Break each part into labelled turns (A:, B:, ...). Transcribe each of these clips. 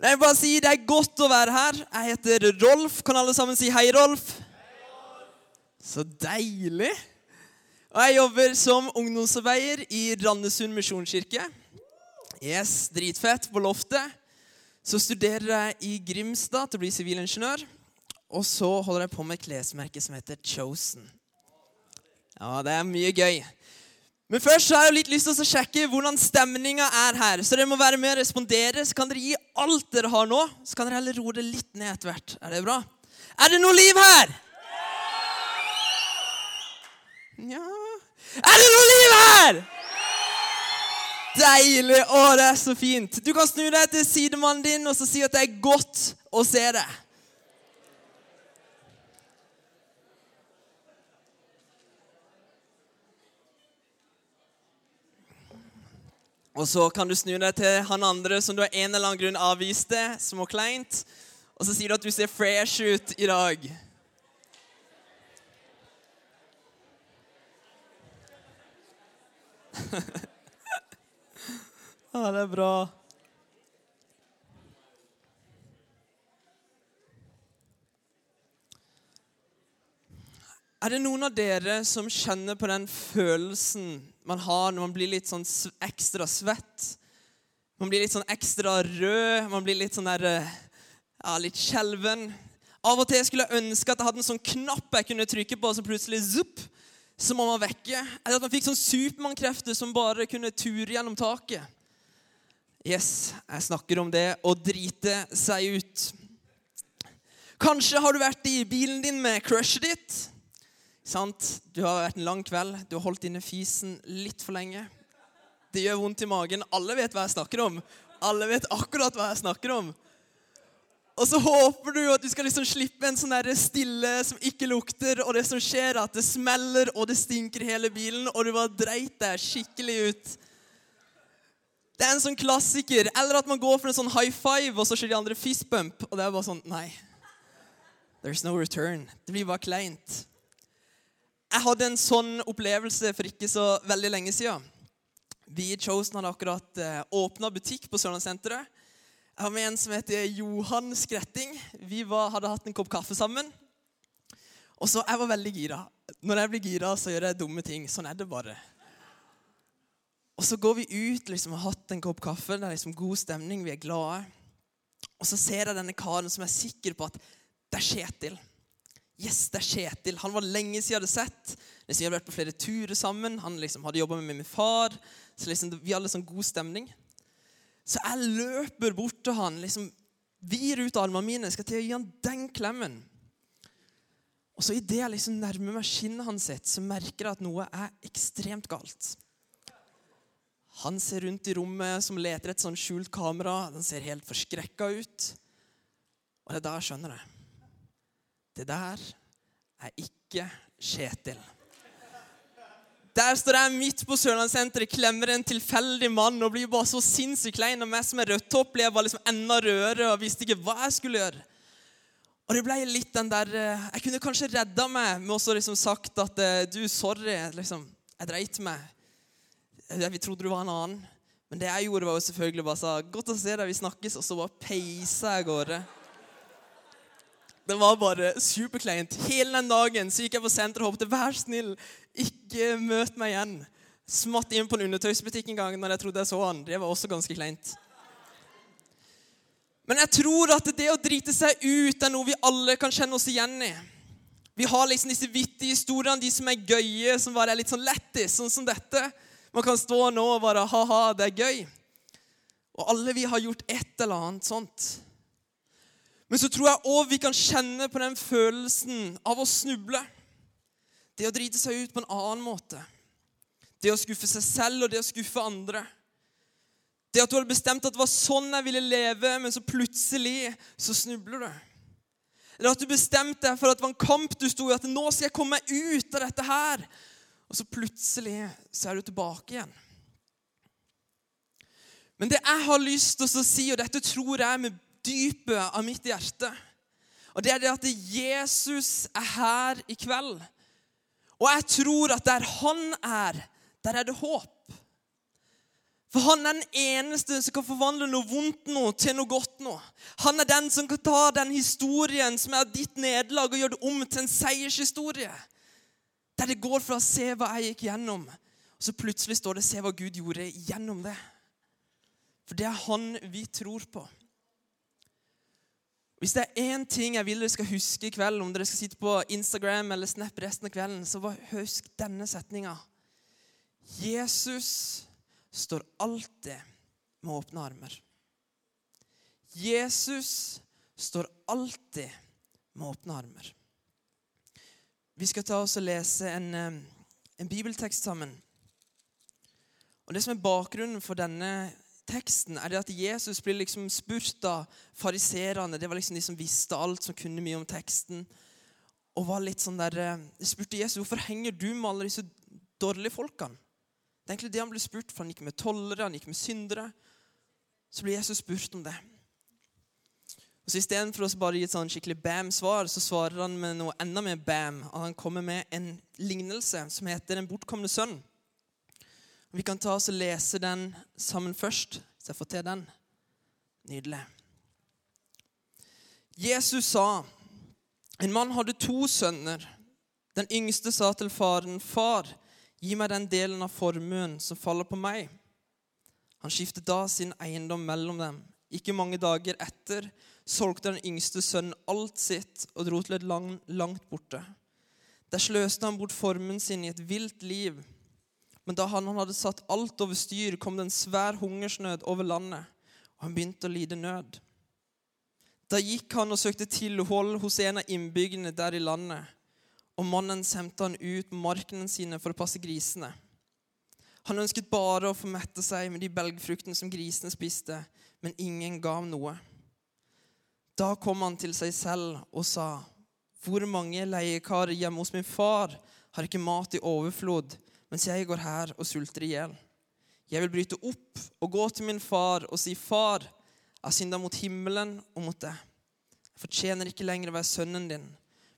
A: Jeg vil bare si Det er godt å være her. Jeg heter Rolf. Kan alle sammen si hei, Rolf? Så deilig. Og Jeg jobber som ungdomsarbeider i Randesund misjonskirke. Yes, Dritfett. På loftet. Så studerer jeg i Grimstad til å bli sivilingeniør. Og så holder jeg på med et klesmerke som heter Chosen. Ja, det er mye gøy. Men først så har jeg litt lyst til å sjekke hvordan stemninga er her. Så dere må være med og respondere. Så kan dere gi alt dere har nå. Så kan dere heller roe det litt ned etter hvert. Er det bra? Er det noe liv her? Ja Er det noe liv her? Deilig. Å, det er så fint. Du kan snu deg til sidemannen din og si at det er godt å se deg. Og så kan du snu deg til han andre som du av en eller annen grunn avviste, som var kleint. Og så sier du at du ser fresh ut i dag. Ja, det er bra. Er det noen av dere som kjenner på den følelsen man har når man blir litt sånn ekstra svett? Man blir litt sånn ekstra rød, man blir litt sånn der eh, Ja, litt skjelven. Av og til skulle jeg ønske at jeg hadde en sånn knapp jeg kunne trykke på, og så plutselig zup, så må man vekke. Eller at man fikk sånn Supermann-krefter som bare kunne ture gjennom taket. Yes, jeg snakker om det å drite seg ut. Kanskje har du vært i bilen din med crushet ditt. Sant? Du har vært en lang kveld, du har holdt inne fisen litt for lenge. Det gjør vondt i magen. Alle vet hva jeg snakker om. Alle vet akkurat hva jeg snakker om. Og så håper du at du skal liksom slippe en sånn stille som ikke lukter, og det som skjer, er at det smeller og det stinker hele bilen, og du bare dreit deg skikkelig ut. Det er en sånn klassiker. Eller at man går for en sånn high five, og så skjer de andre fist bump, og det er bare sånn Nei. There's no return. Det blir bare kleint. Jeg hadde en sånn opplevelse for ikke så veldig lenge siden. Vi i Chosen hadde akkurat eh, åpna butikk på Sørlandssenteret. Jeg har med en som heter Johan Skretting. Vi var, hadde hatt en kopp kaffe sammen. Og så Jeg var veldig gira. Når jeg blir gira, så gjør jeg dumme ting. Sånn er det bare. Og så går vi ut liksom, og har hatt en kopp kaffe. Det er liksom god stemning, vi er glade. Og så ser jeg denne karen som er sikker på at det er Kjetil. Yes, det er Kjetil. Han var lenge siden jeg hadde sett. Liksom, vi hadde vært på flere turer sammen. Han liksom hadde jobba med min far. Så liksom, vi hadde sånn god stemning. Så jeg løper bort til han, liksom vir ut armene mine, skal til å gi han den klemmen. Og så idet jeg liksom nærmer meg skinnet hans, så merker jeg at noe er ekstremt galt. Han ser rundt i rommet som leter et sånn skjult kamera. Den ser helt forskrekka ut. Og det er da jeg skjønner det. Det der er ikke Kjetil. Der står jeg midt på Sørlandssenteret, klemmer en tilfeldig mann og blir bare så sinnssykt klein. Og meg som er rødtopp, ble jeg bare liksom enda rødere og visste ikke hva jeg skulle gjøre. Og det ble litt den der eh, Jeg kunne kanskje redda meg med også liksom sagt at eh, du, sorry, liksom, jeg dreit meg. Vi trodde du var en annen. Men det jeg gjorde, var jo selvfølgelig bare sa 'Godt å se deg, vi snakkes', og så bare peisa jeg av gårde. Det var bare superkleint. Hele den dagen så gikk jeg på senteret og håpte 'Vær snill, ikke møt meg igjen'. Smatt inn på en undertøysbutikk en gang når jeg trodde jeg så han. Det var også ganske kleint. Men jeg tror at det å drite seg ut er noe vi alle kan kjenne oss igjen i. Vi har liksom disse vittige historiene, de som er gøye, som bare er litt sånn lættis, sånn som dette. Man kan stå nå og bare ha-ha, det er gøy. Og alle vi har gjort et eller annet sånt. Men så tror jeg òg vi kan kjenne på den følelsen av å snuble. Det å drite seg ut på en annen måte. Det å skuffe seg selv og det å skuffe andre. Det at du hadde bestemt at det var sånn jeg ville leve, men så plutselig så snubler du. Eller at du bestemte deg for at det var en kamp du sto i, at nå skal jeg komme meg ut av dette her. Og så plutselig så er du tilbake igjen. Men det jeg har lyst til å si, og dette tror jeg med dypet av mitt hjerte, og det er det at Jesus er her i kveld. Og jeg tror at der han er, der er det håp. For han er den eneste som kan forvandle noe vondt nå til noe godt nå. Han er den som kan ta den historien som er ditt nederlag, og gjøre det om til en seiershistorie. Der det går fra se hva jeg gikk gjennom, og så plutselig står det 'se hva Gud gjorde gjennom det'. For det er han vi tror på. Hvis det er én ting jeg vil dere skal huske i kveld, om dere skal sitte på Instagram eller Snap resten av kvelden, så bare husk denne setninga. Jesus står alltid med åpne armer. Jesus står alltid med åpne armer. Vi skal ta oss og lese en, eh, en bibeltekst sammen. Og Det som er bakgrunnen for denne teksten, er det at Jesus blir liksom spurt av fariserene. Det var liksom de som visste alt, som kunne mye om teksten. Og var litt sånn der, eh, spurte Jesus hvorfor henger du med alle disse dårlige folkene. Det er egentlig det han ble spurt for. Han gikk med tollere, han gikk med syndere. Så ble Jesus spurt om det. Og så Istedenfor å bare gi et sånn skikkelig bam-svar, så svarer han med noe enda mer bam. Han kommer med en lignelse som heter 'Den bortkomne sønn'. Vi kan ta oss og lese den sammen først, så jeg får til den. Nydelig. Jesus sa, en mann hadde to sønner. Den yngste sa til faren, 'Far, gi meg den delen av formuen som faller på meg.' Han skiftet da sin eiendom mellom dem. Ikke mange dager etter solgte den yngste sønnen alt sitt og dro til et land langt borte. Der sløste han bort formuen sin i et vilt liv. Men da han hadde satt alt over styr, kom det en svær hungersnød over landet, og han begynte å lide nød. Da gikk han og søkte tilhold hos en av innbyggerne der i landet, og mannen sendte han ut markene sine for å passe grisene. Han ønsket bare å få mette seg med de belgfruktene som grisene spiste, men ingen ga ham noe. Da kom han til seg selv og sa, 'Hvor mange leiekarer hjemme hos min far har ikke mat i overflod, mens jeg går her og sulter i hjel?' 'Jeg vil bryte opp og gå til min far og si, 'Far, jeg har synda mot himmelen og mot deg.' 'Jeg fortjener ikke lenger å være sønnen din,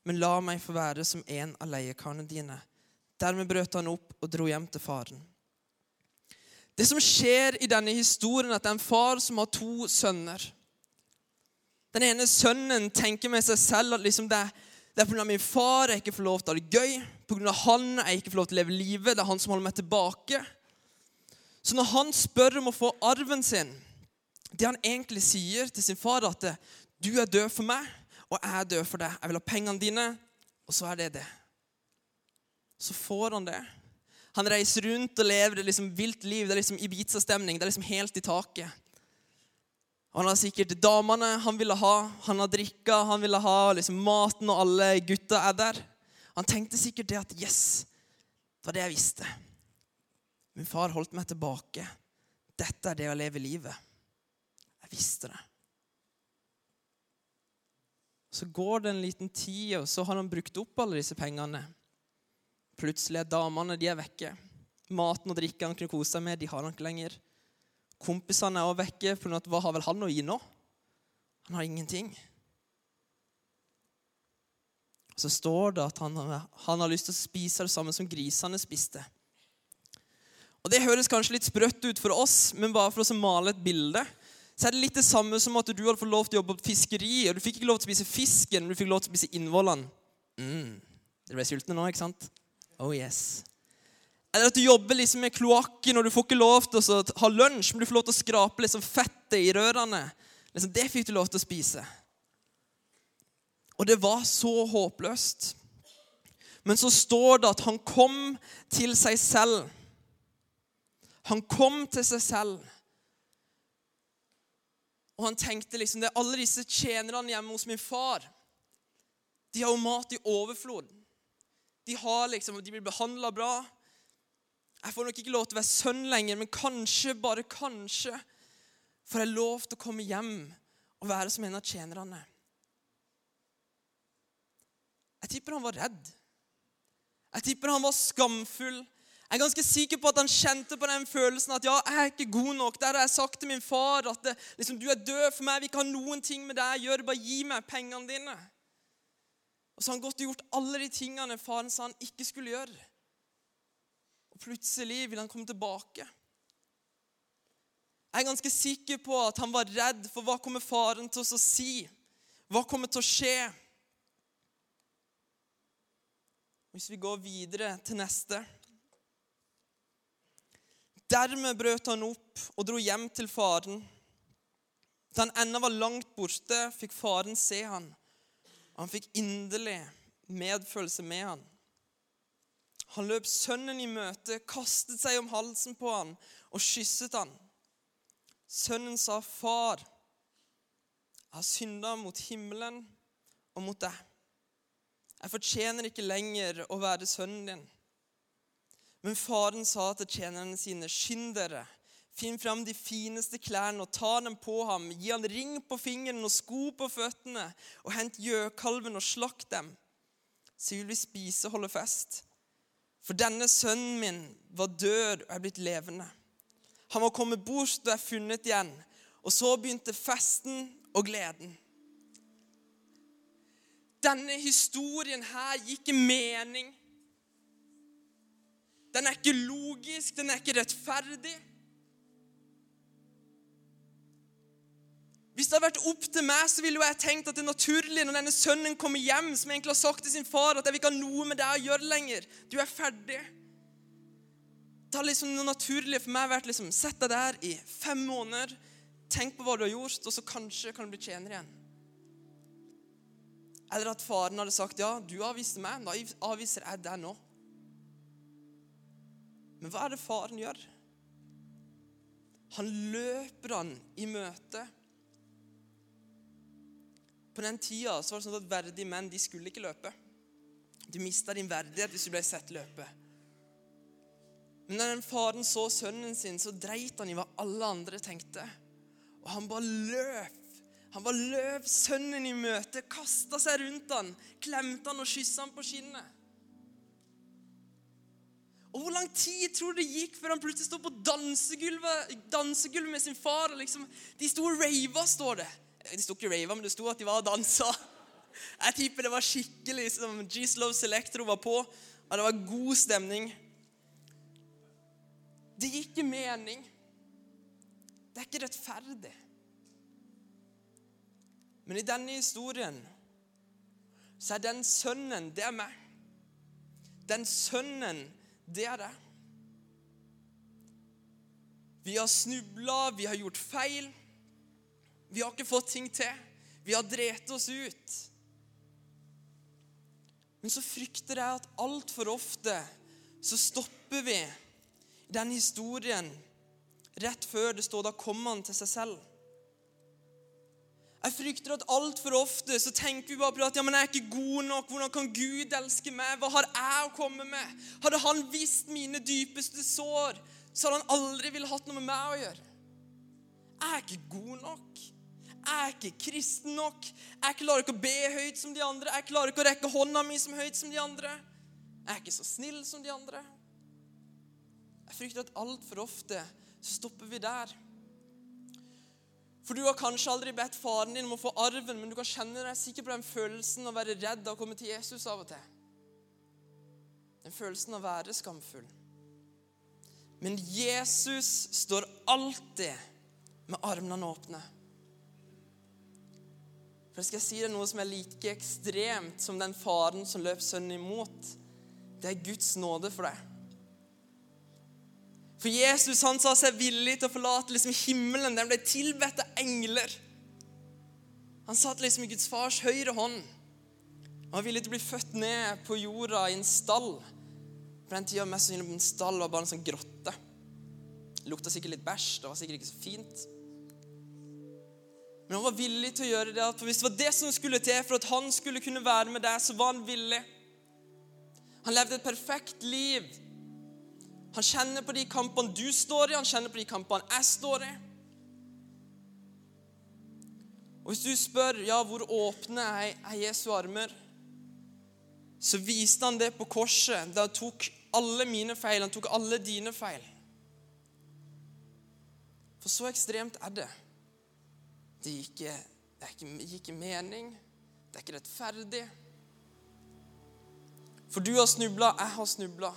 A: men la meg få være som en av leiekarene dine.' Dermed brøt han opp og dro hjem til faren. Det som skjer i denne historien, er at det er en far som har to sønner. Den ene sønnen tenker med seg selv at liksom det, det er pga. min far jeg ikke får lov til å ha det gøy. Pga. han jeg ikke får lov til å leve livet. Det er han som holder meg tilbake. Så når han spør om å få arven sin, det han egentlig sier til sin far, at du er død for meg, og jeg er død for deg. Jeg vil ha pengene dine, og så er det det. Så får han det. Han reiser rundt og lever et liksom vilt liv. Det er liksom Ibiza-stemning. Det er liksom helt i taket. Han har sikkert damene han ville ha, han har drikka, han ville ha liksom maten, og alle gutta er der. Han tenkte sikkert det at Yes, det var det jeg visste. Min far holdt meg tilbake. Dette er det å leve livet. Jeg visste det. Så går det en liten tid, og så har han brukt opp alle disse pengene. Plutselig er damene de er vekke. Maten og drikken han kunne kose seg med, de har han ikke lenger. Kompisene er også vekke, for hva har vel han å gi nå? Han har ingenting. Så står det at han, han har lyst til å spise det samme som grisene spiste. Og Det høres kanskje litt sprøtt ut for oss, men bare for å male et bilde, så er det litt det samme som at du hadde fått lov til å jobbe på fiskeri, og du fikk ikke lov til å spise fisken, men du fikk lov til å spise innvollene. Mm. Dere ble sultne nå, ikke sant? Oh yes. Eller at du jobber liksom med kloakken, og du får ikke lov til å ha lunsj, men du får lov til å skrape liksom fettet i rørene. Liksom, det fikk du lov til å spise. Og det var så håpløst. Men så står det at han kom til seg selv. Han kom til seg selv. Og han tenkte liksom det er alle disse tjenerne hjemme hos min far. De har jo mat i overflod. De, har liksom, de blir behandla bra. Jeg får nok ikke lov til å være sønn lenger, men kanskje, bare kanskje, får jeg lov til å komme hjem og være som en av tjenerne. Jeg tipper han var redd. Jeg tipper han var skamfull. Jeg er ganske sikker på at han kjente på den følelsen at ja, jeg er ikke god nok. Der har jeg sagt til min far at det, liksom, du er død for meg, vi ikke ha noen ting med deg å gjøre. Bare gi meg pengene dine. Og så har han gått og gjort alle de tingene faren sa han ikke skulle gjøre plutselig vil han komme tilbake. Jeg er ganske sikker på at han var redd for hva kommer faren til å si. Hva kommer til å skje? Hvis vi går videre til neste Dermed brøt han opp og dro hjem til faren. Da han ennå var langt borte, fikk faren se han. Han fikk inderlig medfølelse med han. Han løp sønnen i møte, kastet seg om halsen på han og kysset han. Sønnen sa, 'Far, jeg har synda mot himmelen og mot deg.' 'Jeg fortjener ikke lenger å være sønnen din.' Men faren sa til tjenerne sine, 'Skynd dere, finn fram de fineste klærne og ta dem på ham.' 'Gi han ring på fingeren og sko på føttene, og hent gjøkalven og slakt dem.' 'Så vil vi spise og holde fest.' For denne sønnen min var død og er blitt levende. Han var kommet bort og er funnet igjen. Og så begynte festen og gleden. Denne historien her gir ikke mening. Den er ikke logisk, den er ikke rettferdig. Hvis det hadde vært opp til meg, så ville jo jeg tenkt at det er naturlig når denne sønnen kommer hjem, som egentlig har sagt til sin far at jeg vil ikke ha noe med deg å gjøre lenger, du er ferdig Det har liksom noe naturlig for meg vært liksom, Sett deg der i fem måneder, tenk på hva du har gjort, og så kanskje kan du bli tjener igjen. Eller at faren hadde sagt ja, du avviste meg, da avviser jeg deg nå. Men hva er det faren gjør? Han løper han i møte. På den tida så var det sånn at verdige menn de skulle ikke løpe. Du mista din verdighet hvis du ble sett løpe. Men når den faren så sønnen sin, så dreit han i hva alle andre tenkte. Og han bare løp. Han bare løp sønnen i møte, kasta seg rundt han, klemte han og kyssa han på kinnet. Og Hvor lang tid tror du det gikk før han plutselig sto på dansegulvet, dansegulvet med sin far? liksom, De sto og rava, står det. De sto ikke rava, men det sto at de var og dansa. Jeg tipper det var skikkelig som G's Love Selectro var på, og det var god stemning. Det gir ikke mening. Det er ikke rettferdig. Men i denne historien så er den sønnen, det er meg. Den sønnen det er det. Vi har snubla, vi har gjort feil. Vi har ikke fått ting til. Vi har drept oss ut. Men så frykter jeg at altfor ofte så stopper vi den historien rett før det står 'da kom han til seg selv'. Jeg frykter at altfor ofte så tenker vi bare på at ja, men jeg er ikke god nok. Hvordan kan Gud elske meg? Hva har jeg å komme med? Hadde han visst mine dypeste sår, så hadde han aldri ville hatt noe med meg å gjøre. Jeg er ikke god nok. Jeg er ikke kristen nok. Jeg klarer ikke å be høyt som de andre. Jeg klarer ikke å rekke hånda mi som høyt som de andre. Jeg er ikke så snill som de andre. Jeg frykter at altfor ofte stopper vi der. For du har kanskje aldri bedt faren din om å få arven, men du kan kjenne deg sikker på den følelsen av å være redd av å komme til Jesus av og til. Den følelsen av å være skamfull. Men Jesus står alltid med armene åpne. For skal jeg si deg noe som er like ekstremt som den faren som løp sønnen imot. Det er Guds nåde for deg. For Jesus han sa seg villig til å forlate liksom himmelen. Den ble tilbedt av engler. Han satt liksom i Guds fars høyre hånd. Han var villig til å bli født ned på jorda i en stall. På den tida mest sannsynlig en stall var bare en sånn grotte. Det lukta sikkert litt bæsj. Det var sikkert ikke så fint. Men han var villig til å gjøre det. For hvis det var det som skulle til for at han skulle kunne være med deg, så var han villig. Han levde et perfekt liv han kjenner på de kampene du står i, han kjenner på de kampene jeg står i. Og Hvis du spør ja, hvor åpne er Jesu armer, så viste han det på korset. Da han tok alle mine feil, han tok alle dine feil. For så ekstremt er det. Det gir ikke, det ikke, ikke mening. Det er ikke rettferdig. For du har snubla, jeg har snubla.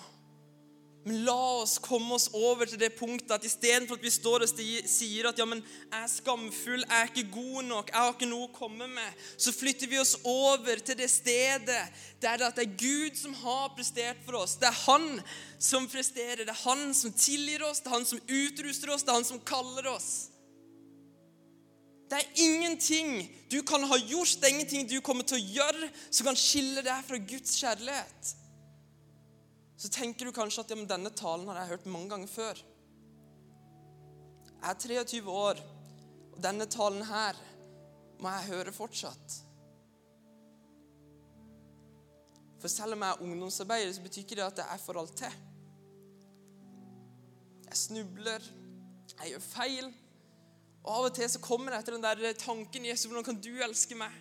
A: Men la oss komme oss over til det punktet at istedenfor at vi står og sier at ja, men jeg er skamfull, jeg er ikke god nok, jeg har ikke noe å komme med, så flytter vi oss over til det stedet der det er Gud som har prestert for oss. Det er Han som presterer, det er Han som tilgir oss, det er Han som utruster oss, det er Han som kaller oss. Det er ingenting du kan ha gjort, det er ingenting du kommer til å gjøre som kan skille deg fra Guds kjærlighet så tenker du kanskje at ja, denne talen har jeg hørt mange ganger før. Jeg er 23 år, og denne talen her må jeg høre fortsatt. For selv om jeg er ungdomsarbeider, så betyr ikke det at jeg for alt til. Jeg snubler, jeg gjør feil. Og av og til så kommer jeg til den der tanken Jesus, hvordan kan du elske meg?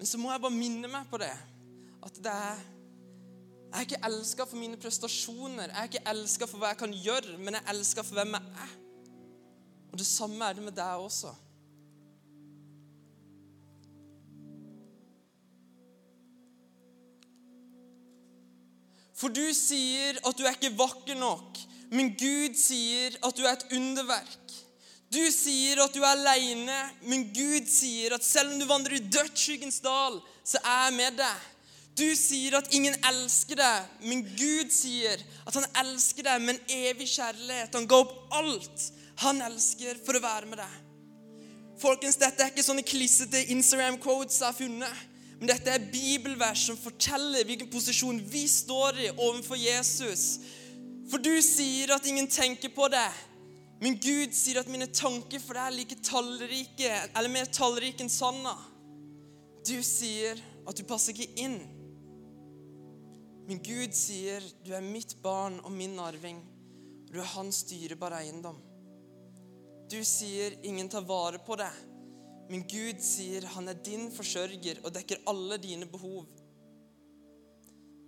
A: Men så må jeg bare minne meg på det. At det er jeg er ikke elska for mine prestasjoner, jeg er ikke elska for hva jeg kan gjøre, men jeg er elska for hvem jeg er. Og det samme er det med deg også. For du sier at du er ikke vakker nok, men Gud sier at du er et underverk. Du sier at du er aleine, men Gud sier at selv om du vandrer i dødsskyggens dal, så er jeg med deg. Du sier at ingen elsker deg, men Gud sier at han elsker deg med en evig kjærlighet. Han ga opp alt han elsker, for å være med deg. Folkens, Dette er ikke sånne klissete Instagram-quotes jeg har funnet. Men dette er bibelvers som forteller hvilken posisjon vi står i overfor Jesus. For du sier at ingen tenker på det, men Gud sier at mine tanker for deg er like tallrike, eller mer tallrike enn sanda. Du sier at du passer ikke inn men Gud sier, 'Du er mitt barn og min arving. Du er hans dyrebare eiendom.' Du sier, 'Ingen tar vare på deg.' Men Gud sier, 'Han er din forsørger og dekker alle dine behov.'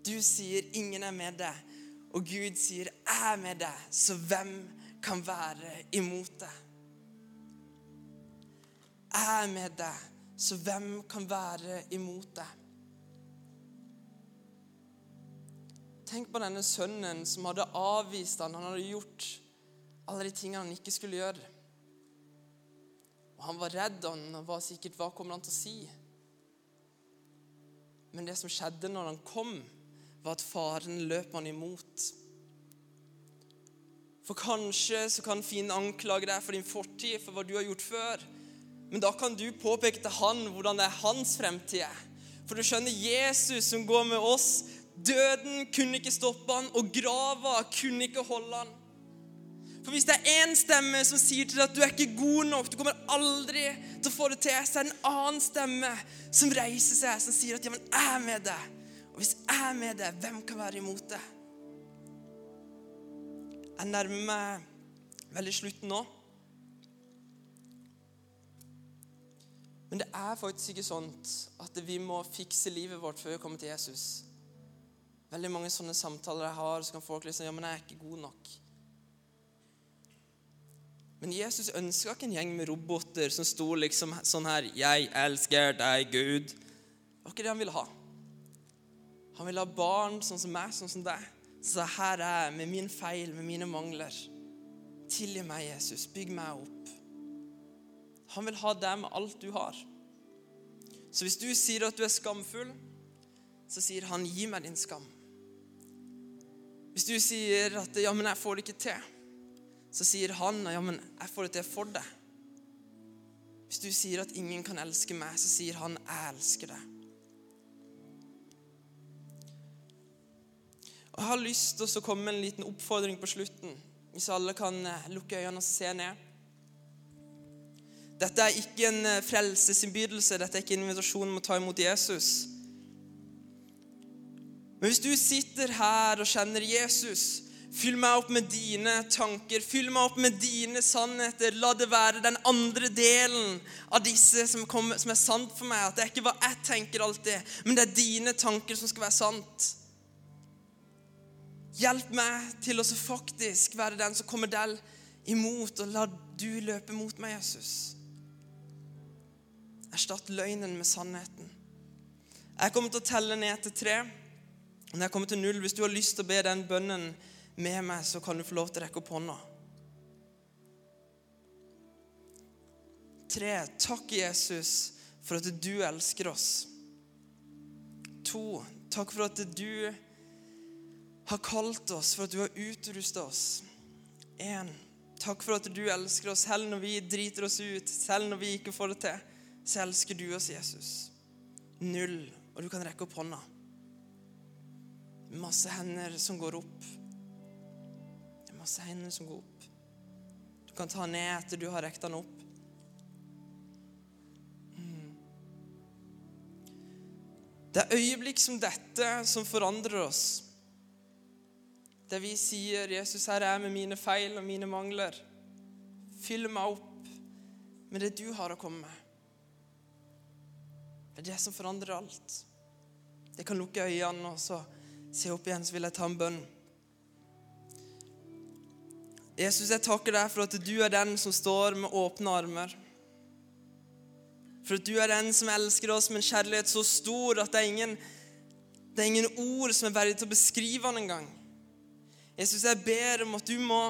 A: Du sier, 'Ingen er med deg.' Og Gud sier, 'Jeg er med deg.' Så hvem kan være imot deg? Jeg er med deg, så hvem kan være imot deg? Tenk på denne sønnen som hadde avvist han. Han hadde gjort alle de tingene han ikke skulle gjøre. Og Han var redd han var sikkert Hva kommer han til å si? Men det som skjedde når han kom, var at faren løp han imot. For kanskje så kan fienden anklage deg for din fortid, for hva du har gjort før. Men da kan du påpeke til han hvordan det er hans fremtid. For du skjønner, Jesus som går med oss, Døden kunne ikke stoppe han, og grava kunne ikke holde han. For hvis det er én stemme som sier til deg at du er ikke god nok, du kommer aldri til å få det til, så er det en annen stemme som reiser seg, som sier at jeg er med deg. Hvis jeg er med deg, hvem kan være imot deg? Jeg nærmer meg veldig slutten nå. Men det er faktisk ikke sånn at vi må fikse livet vårt før vi kommer til Jesus. Veldig mange sånne samtaler jeg har, så kan folk liksom Ja, men jeg er ikke god nok. Men Jesus ønska ikke en gjeng med roboter som sto liksom sånn her 'Jeg elsker deg, Gud'. Det var ikke det han ville ha. Han vil ha barn sånn som meg, sånn som deg. Så 'Her er jeg med min feil, med mine mangler'. Tilgi meg, Jesus. Bygg meg opp. Han vil ha deg med alt du har. Så hvis du sier at du er skamfull, så sier han 'Gi meg din skam'. Hvis du sier at 'ja, men jeg får det ikke til', så sier han 'ja, men jeg får det til for deg'. Hvis du sier at 'ingen kan elske meg', så sier han 'jeg elsker deg'. Og Jeg har lyst til å komme med en liten oppfordring på slutten, hvis alle kan eh, lukke øynene og se ned. Dette er ikke en eh, frelsesinnbydelse, dette er ikke en invitasjon om å ta imot Jesus. Men hvis du sitter her og kjenner Jesus, fyll meg opp med dine tanker, fyll meg opp med dine sannheter. La det være den andre delen av disse som, kommer, som er sant for meg. At det er ikke hva jeg tenker alltid, men det er dine tanker som skal være sant. Hjelp meg til å faktisk være den som kommer deg imot, og la du løpe mot meg, Jesus. Erstatt løgnen med sannheten. Jeg kommer til å telle ned til tre. Når jeg kommer til null, Hvis du har lyst til å be den bønnen med meg, så kan du få lov til å rekke opp hånda. Tre. Takk, Jesus, for at du elsker oss. To. Takk for at du har kalt oss, for at du har utrusta oss. Én. Takk for at du elsker oss selv når vi driter oss ut, selv når vi ikke får det til. Så elsker du oss, Jesus. Null. Og du kan rekke opp hånda. Masse hender som går opp. Det er masse hender som går opp. Du kan ta ned etter du har rekt den opp. Mm. Det er øyeblikk som dette som forandrer oss. Der vi sier, 'Jesus, her er med mine feil og mine mangler.' Fyll meg opp med det du har å komme med. Det er det som forandrer alt. Jeg kan lukke øynene og så se opp igjen, så vil jeg ta en bønn. Jesus, jeg takker deg for at du er den som står med åpne armer. For at du er den som elsker oss med en kjærlighet så stor at det er ingen, det er ingen ord som er verdig til å beskrive den engang. Jesus, jeg ber om at du må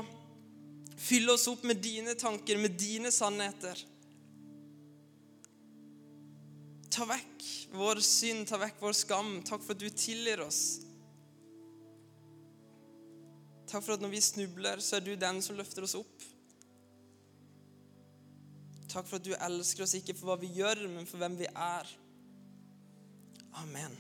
A: fylle oss opp med dine tanker, med dine sannheter. Ta vekk vår synd, ta vekk vår skam. Takk for at du tilgir oss. Takk for at når vi snubler, så er du den som løfter oss opp. Takk for at du elsker oss ikke for hva vi gjør, men for hvem vi er. Amen.